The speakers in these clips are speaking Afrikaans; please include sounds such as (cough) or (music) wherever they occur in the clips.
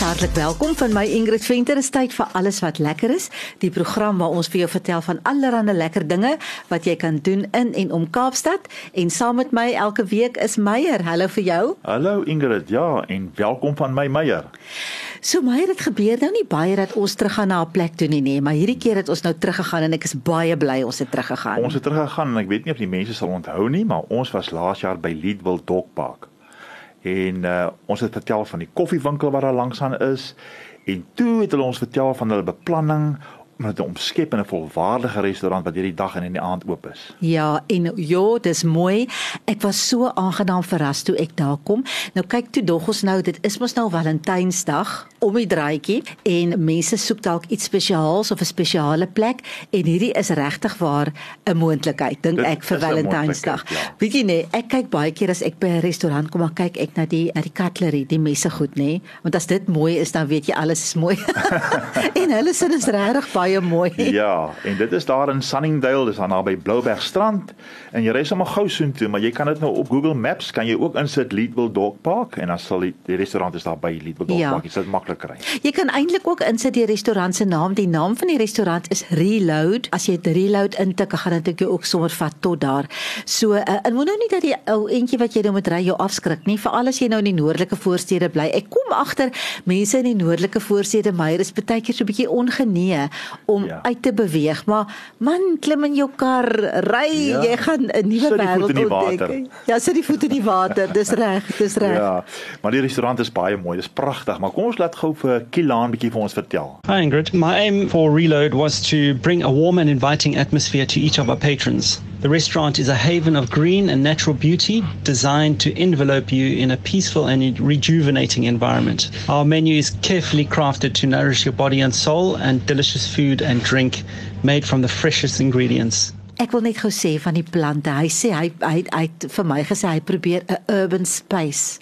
Dis hartlik welkom van my Ingrid Venter. Is tyd vir alles wat lekker is. Die program waar ons vir jou vertel van allerlei lekker dinge wat jy kan doen in en om Kaapstad. En saam met my elke week is Meyer. Hallo vir jou. Hallo Ingrid. Ja, en welkom van my Meyer. So Meyer, dit gebeur nou nie baie dat ons teruggaan na 'n plek toe nie, nee, maar hierdie keer het ons nou teruggegaan en ek is baie bly ons het teruggegaan. Ons het teruggegaan en ek weet nie of die mense sal onthou nie, maar ons was laas jaar by Leadville Dog Park en uh, ons het vertel van die koffiewinkel wat daar langs aan is en toe het hulle ons vertel van hulle beplanning om dit omskep in 'n volwaardige restaurant wat hierdie dag en in die aand oop is. Ja, en ja, dis mooi. Ek was so aangenaam verras toe ek daar kom. Nou kyk toe dog ons nou, dit is mos nou Valentynsdag om die draaitjie en mense soek dalk iets spesiaals of 'n spesiale plek en hierdie is regtig waar 'n moontlikheid dink ek vir Valentynsdag. Ja. Weet jy nee, ek kyk baie keer as ek by 'n restaurant kom, dan kyk ek na die na die cutlery, die messe goed nê, nee? want as dit mooi is dan weet jy alles is mooi. (laughs) (laughs) en hulle sin is regtig baie mooi. Ja, en dit is daar in Sunningdale, dis daar naby Blouberg strand en jy ry sommer gou soontoe, maar jy kan dit nou op Google Maps kan jy ook insit Leadville Dog Park en dan sal die, die restaurant is daar by Leadville Dog ja. Park. Dit is maklik maklik kry. Jy kan eintlik ook insit die restaurant se naam. Die naam van die restaurant is Reload. As jy dit Reload intik, gaan dit jou ook sommer vat tot daar. So, uh, en moet nou nie dat die ou entjie wat jy nou moet ry jou afskrik nie, veral as jy nou in die noordelike voorstede bly. Ek kom agter mense in die noordelike voorstede, Meyer is baie keer so 'n bietjie ongenee om ja. uit te beweeg, maar man, klim in jou kar, ry, ja. jy gaan 'n nuwe wêreld ontdek. Ja, sit die voet in die water. (laughs) Dis reg, dis reg. Ja. Maar die restaurant is baie mooi. Dis pragtig, maar kom ons laat gou vir Kilaan bietjie vir ons vertel. Hi Ingrid, my aim for Reload was to bring a warm and inviting atmosphere to each of our patrons. The restaurant is a haven of green and natural beauty designed to envelope you in a peaceful and rejuvenating environment. Our menu is carefully crafted to nourish your body and soul and delicious food and drink made from the freshest ingredients. Ek wil net gou sê van die plante. Hy sê hy hy, hy vir my gesê hy probeer 'n urban space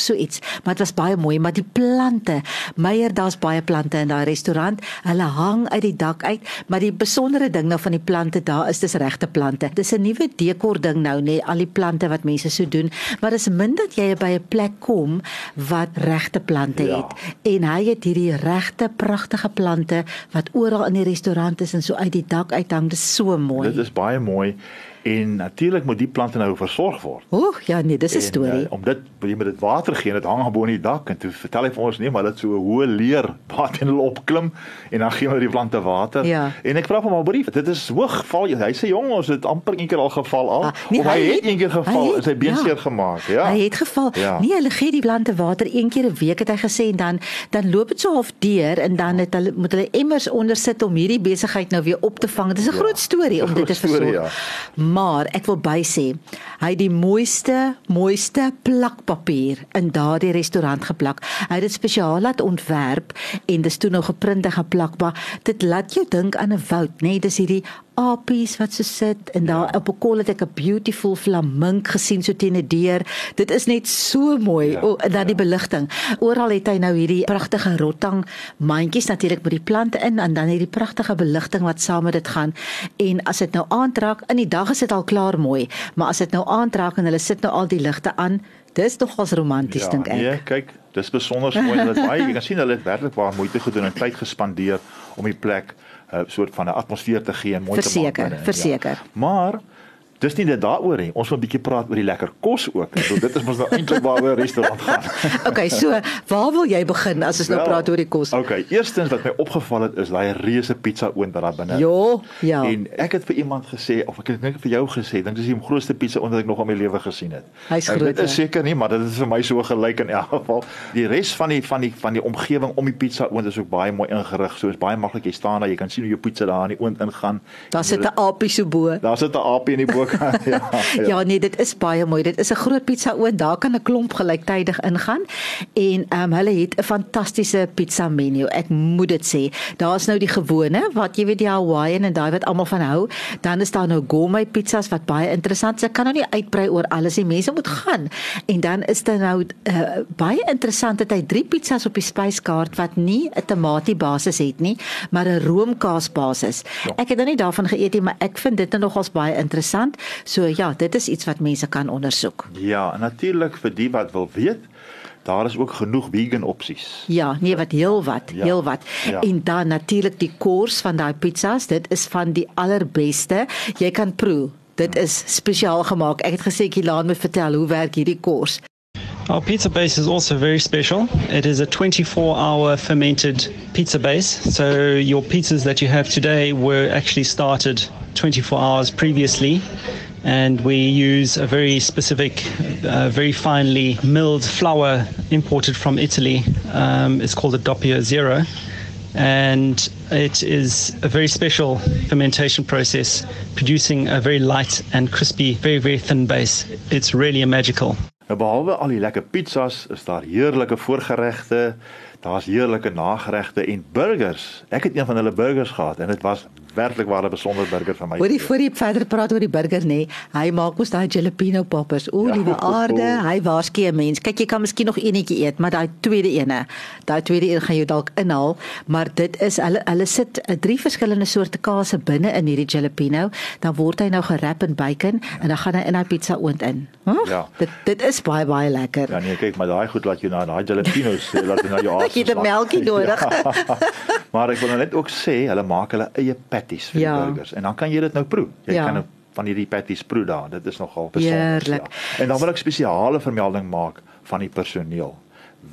so iets. Maar dit was baie mooi, maar die plante, Meyer, daar's baie plante in daai restaurant. Hulle hang uit die dak uit, maar die besondere ding nou van die plante daar is dis regte plante. Dis 'n nuwe dekor ding nou, nê, al die plante wat mense so doen, maar dis min dat jy by 'n plek kom wat regte plante ja. het. En hy het hierdie regte pragtige plante wat oral in die restaurant is en so uit die dak uithang. Dis so mooi. Dit is baie mooi. En natuurlik moet die plante nou versorg word. Oeg, ja nee, dis 'n storie. Uh, om dit jy moet dit water gee, dit hang bo in die dak en toe vertel hy vir ons nee, maar dit so 'n hoë leer wat in hulle opklim en dan gee hulle die plante water. Ja. En ek vra hom al brief, dit is hoog val. Hy sê jong, ons het amper een keer al geval al. Ah, nee, of hy, hy het een keer geval en sy been ja. seer gemaak, ja. Hy het geval. Ja. Nee, hulle gee die plante water een keer 'n week het hy gesê en dan dan loop dit so half deur en dan het hulle moet hulle emmers onder sit om hierdie besigheid nou weer op te vang. Dit is 'n ja. groot storie om dit te versorg. Ja. Maar ek wil by sê, hy het die mooiste, mooiste plakpapier in daardie restaurant geplak. Hy het dit spesiaal laat ontwerp en dis toe nou geprinte geplak, maar dit laat jou dink aan 'n woud, nê? Nee, dis hierdie apies wat so sit en daar ja. op 'n kol het ek 'n beautiful flamink gesien so teen 'n deur. Dit is net so mooi. Ja, o, en dan ja. die beligting. Oral het hy nou hierdie pragtige rotang mandjies natuurlik met die plante in en dan hierdie pragtige beligting wat saam met dit gaan. En as dit nou aantrek, in die dag is dit al klaar mooi, maar as dit nou aantrek en hulle sit nou al die ligte aan, dis nogals romanties ja, dink ek. Ja, kyk, dis besonder mooi dat baie (laughs) jy kan sien hulle het werklik baie moeite gedoen en tyd gespandeer om die plek 'n uh, soort van 'n atmosfeer te gee en mooi verseker, te maak. Verseker, verseker. Ja. Maar Dis nie net daaroor nie. Ons wil 'n bietjie praat oor die lekker kos ook. So dit is mos nou eintlik waaroor 'n restaurant gaan. (laughs) okay, so waar wil jy begin as ons nou well, praat oor die kos? Okay, eerstens wat my opgeval het is daai reuse pizza oond wat daar binne. Ja, ja. En ek het vir iemand gesê of ek het net vir jou gesê, dink dis die grootste pizza oond wat ek nog in my lewe gesien het. Hy's groot. Dit is seker nie, maar dit is vir my so gelyk in elk geval. Die res van die van die van die omgewing om die pizza oond is ook baie mooi ingerig. So is baie maklik jy staan daar, jy kan sien hoe jou pizza daar in die oond ingaan. Daar sit 'n aapie so bo. Daar sit 'n aapie in die bokant. (laughs) ja. ja. ja, nee, dit is baie mooi. Dit is 'n groot pizza oond. Daar kan 'n klomp gelyktydig ingaan. En ehm um, hulle het 'n fantastiese pizza menu. Ek moet dit sê. Daar's nou die gewone wat jy weet die Hawaiian en daai wat almal van hou. Dan is daar nou gourmet pizzas wat baie interessant is. Ek kan nou nie uitbrei oor alles nie. Mense moet gaan. En dan is daar nou uh, baie interessant dat hy drie pizzas op die spyskaart wat nie 'n tamatie basis het nie, maar 'n roomkaas basis. Ja. Ek het nou nie daarvan geëet nie, maar ek vind dit nou nogals baie interessant. So ja, dit is iets wat mense kan ondersoek. Ja, en natuurlik vir die wat wil weet, daar is ook genoeg vegan opsies. Ja, nee wat heel wat, ja. heel wat. Ja. En dan natuurlik die kors van daai pizzas, dit is van die allerbeste. Jy kan proe. Dit is spesiaal gemaak. Ek het gesê Kilaan moet vertel hoe werk hierdie kors. Our pizza base is also very special. It is a 24 hour fermented pizza base. So, your pizzas that you have today were actually started 24 hours previously. And we use a very specific, uh, very finely milled flour imported from Italy. Um, it's called a Doppio Zero. And it is a very special fermentation process, producing a very light and crispy, very, very thin base. It's really magical. Nou behalwe al die lekker pizzas, is daar heerlike voorgeregte, daar's heerlike nageregte en burgers. Ek het een van hulle burgers gehad en dit was werklik waar 'n besondere burger van my. Hoorie voor jy verder praat oor die burger nê. Nee, hy maak mos daai jalapeno poppers. O, ja, liewe aarde, (laughs) hy waarsku 'n mens. Kyk, jy kan miskien nog eenetjie eet, maar daai tweede ene, daai tweede een gaan jy dalk inhaal, maar dit is hulle hulle sit uh, drie verskillende soorte kaas binne in hierdie jalapeno, dan word hy nou gerap in bacon en dan gaan hy in daai pizza oond in. Huh? Ja. Dit dit is baie baie lekker. Ja nee, kyk, maar daai goed laat jy na daai jalapenos laat jy na jou (laughs) aas. Het 'n melkie nodig. (laughs) Ja. maar ek wil nou net ook sê, hulle maak hulle eie patties vir ja. die burgers en dan kan jy dit nou proe. Jy ja. kan van hierdie patties proe daar. Dit is nogal besonder. Ja. En dan wil ek spesiale vermelding maak van die personeel.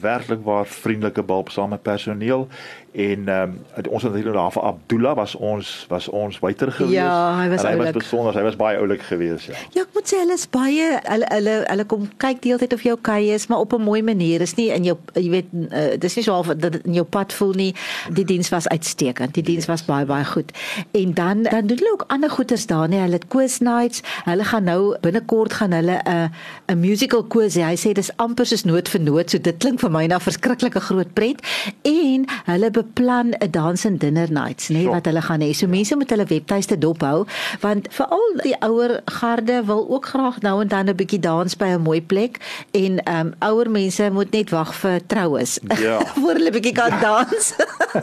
Werklik waar vriendelike bulpsame personeel en ehm um, ons het hier daar vir Abdullah was ons was ons waiter gewees. Ja, hy was hy oulik. was besonder, hy was baie oulik geweest, ja. Ja, ek moet sê hulle is baie hulle hulle hulle kom kyk deeltyd of jou kei is, maar op 'n mooi manier. Is nie in jou jy weet uh, dis nie so half dat in jou pad voel nie. Die diens was uitstekend. Die diens was baie baie goed. En dan dan doen hulle ook ander goeders daar, nee, hulle het quiz nights. Hulle gaan nou binnekort gaan hulle 'n uh, 'n musical quiz. Hy sê dis amper soos noot vir noot, so dit klink vir my na verskriklike groot pret. En hulle beplan 'n dance and dinner nights, nê, nee, wat hulle gaan hê. So mense moet hulle webtuiste dophou want veral die ouer garde wil ook graag nou en dan 'n bietjie dans by 'n mooi plek en ehm um, ouer mense moet net wag vir troues. Ja. (laughs) voor hulle bietjie kan dans.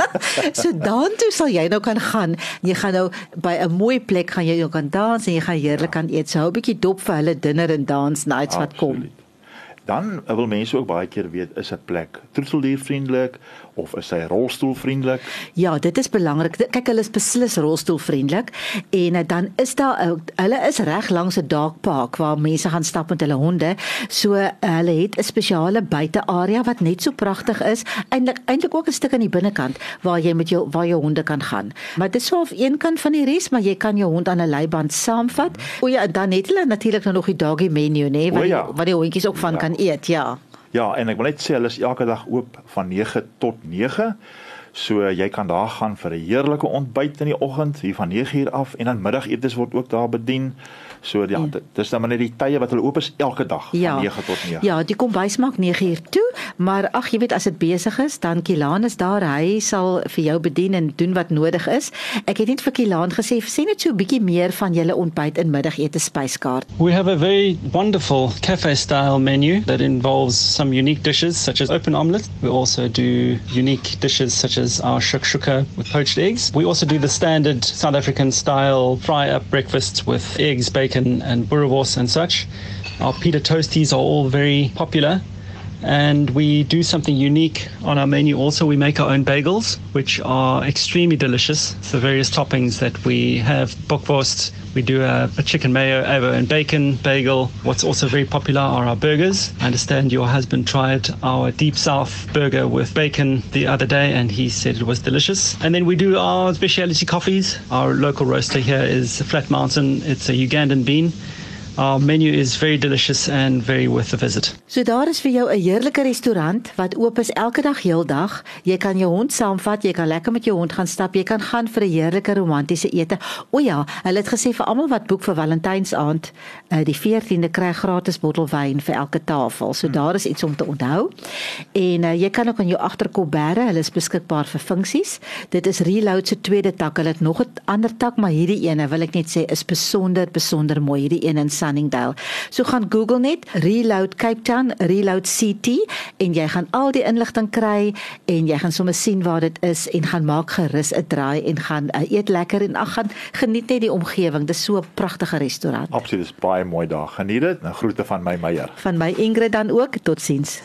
(laughs) so dan toe sal jy nou kan gaan. Jy gaan nou by 'n mooi plek gaan jy nou kan dans en jy gaan heerlik ja. kan eet. So hou 'n bietjie dop vir hulle dinner en dance nights Absoluut. wat kom dan wil mense ook baie keer weet is 'n plek troeteldiervriendelik of is hy rolstoelvriendelik? Ja, dit is belangrik. Kyk, hulle is beslis rolstoelvriendelik en eh, dan is daar hulle is reg langs 'n dagpark waar mense gaan stap met hulle honde. So uh, hulle het 'n spesiale buitearea wat net so pragtig is. Eintlik eintlik ook 'n stuk aan die binnekant waar jy met jou waar jou honde kan gaan. Maar dit is so op een kant van die res, maar jy kan jou hond aan 'n leiband saamvat. O ja, dan het hulle natuurlik nou nog die doggy menu, nê, nee, waar, ja. waar die hondjies ook van ja. kan eet, ja. Ja, en ek wil net sê hulle is elke dag oop van 9 tot 9. So jy kan daar gaan vir 'n heerlike ontbyt in die oggend hier van 9uur af en dan middagetes word ook daar bedien. So ja, ja. dis dan maar net die tye wat hulle oop is elke dag ja. van 9 tot 9. Ja, die kombuis maak 9uur toe, maar ag jy weet as dit besig is, dan Kilaan is daar, hy sal vir jou bedien en doen wat nodig is. Ek het net vir Kilaan gesê, sê net so 'n bietjie meer van julle ontbyt en middagete spyskaart. We have a very wonderful cafe style menu that involves some unique dishes such as open omelette. We also do unique dishes such as our shakshuka with poached eggs. We also do the standard South African style fry up breakfasts with eggs, bacon, and boerewors and such. Our pita toasties are all very popular. And we do something unique on our menu also. We make our own bagels, which are extremely delicious. The various toppings that we have bockwurst, we do a, a chicken mayo, avo, and bacon bagel. What's also very popular are our burgers. I understand your husband tried our deep south burger with bacon the other day and he said it was delicious. And then we do our specialty coffees. Our local roaster here is Flat Mountain. It's a Ugandan bean. Our menu is very delicious and very worth a visit. So daar is vir jou 'n heerlike restaurant wat oop is elke dag heeldag. Jy kan jou hond saamvat, jy kan lekker met jou hond gaan stap, jy kan gaan vir 'n heerlike romantiese ete. O ja, hulle het gesê vir almal wat boek vir Valentynsaand, uh, die 14de kry gratis bottel wyn vir elke tafel. So hmm. daar is iets om te onthou. En uh, jy kan ook aan jou agterkop bære, hulle is beskikbaar vir funksies. Dit is Reload se tweede tak. Hulle het nog 'n ander tak, maar hierdie ene wil ek net sê is besonder besonder mooi. Hierdie een in Sunningdale. So gaan Google net Reload Cape Town, Reload CT en jy gaan al die inligting kry en jy gaan sommer sien waar dit is en gaan maak gerus 'n draai en gaan uh, eet lekker en ag gaan geniet net die omgewing. Dis so 'n pragtige restaurant. Absoluut, dis baie mooi daar. Geniet dit. 'n Groete van my Meyer. Van my Ingrid dan ook. Totsiens.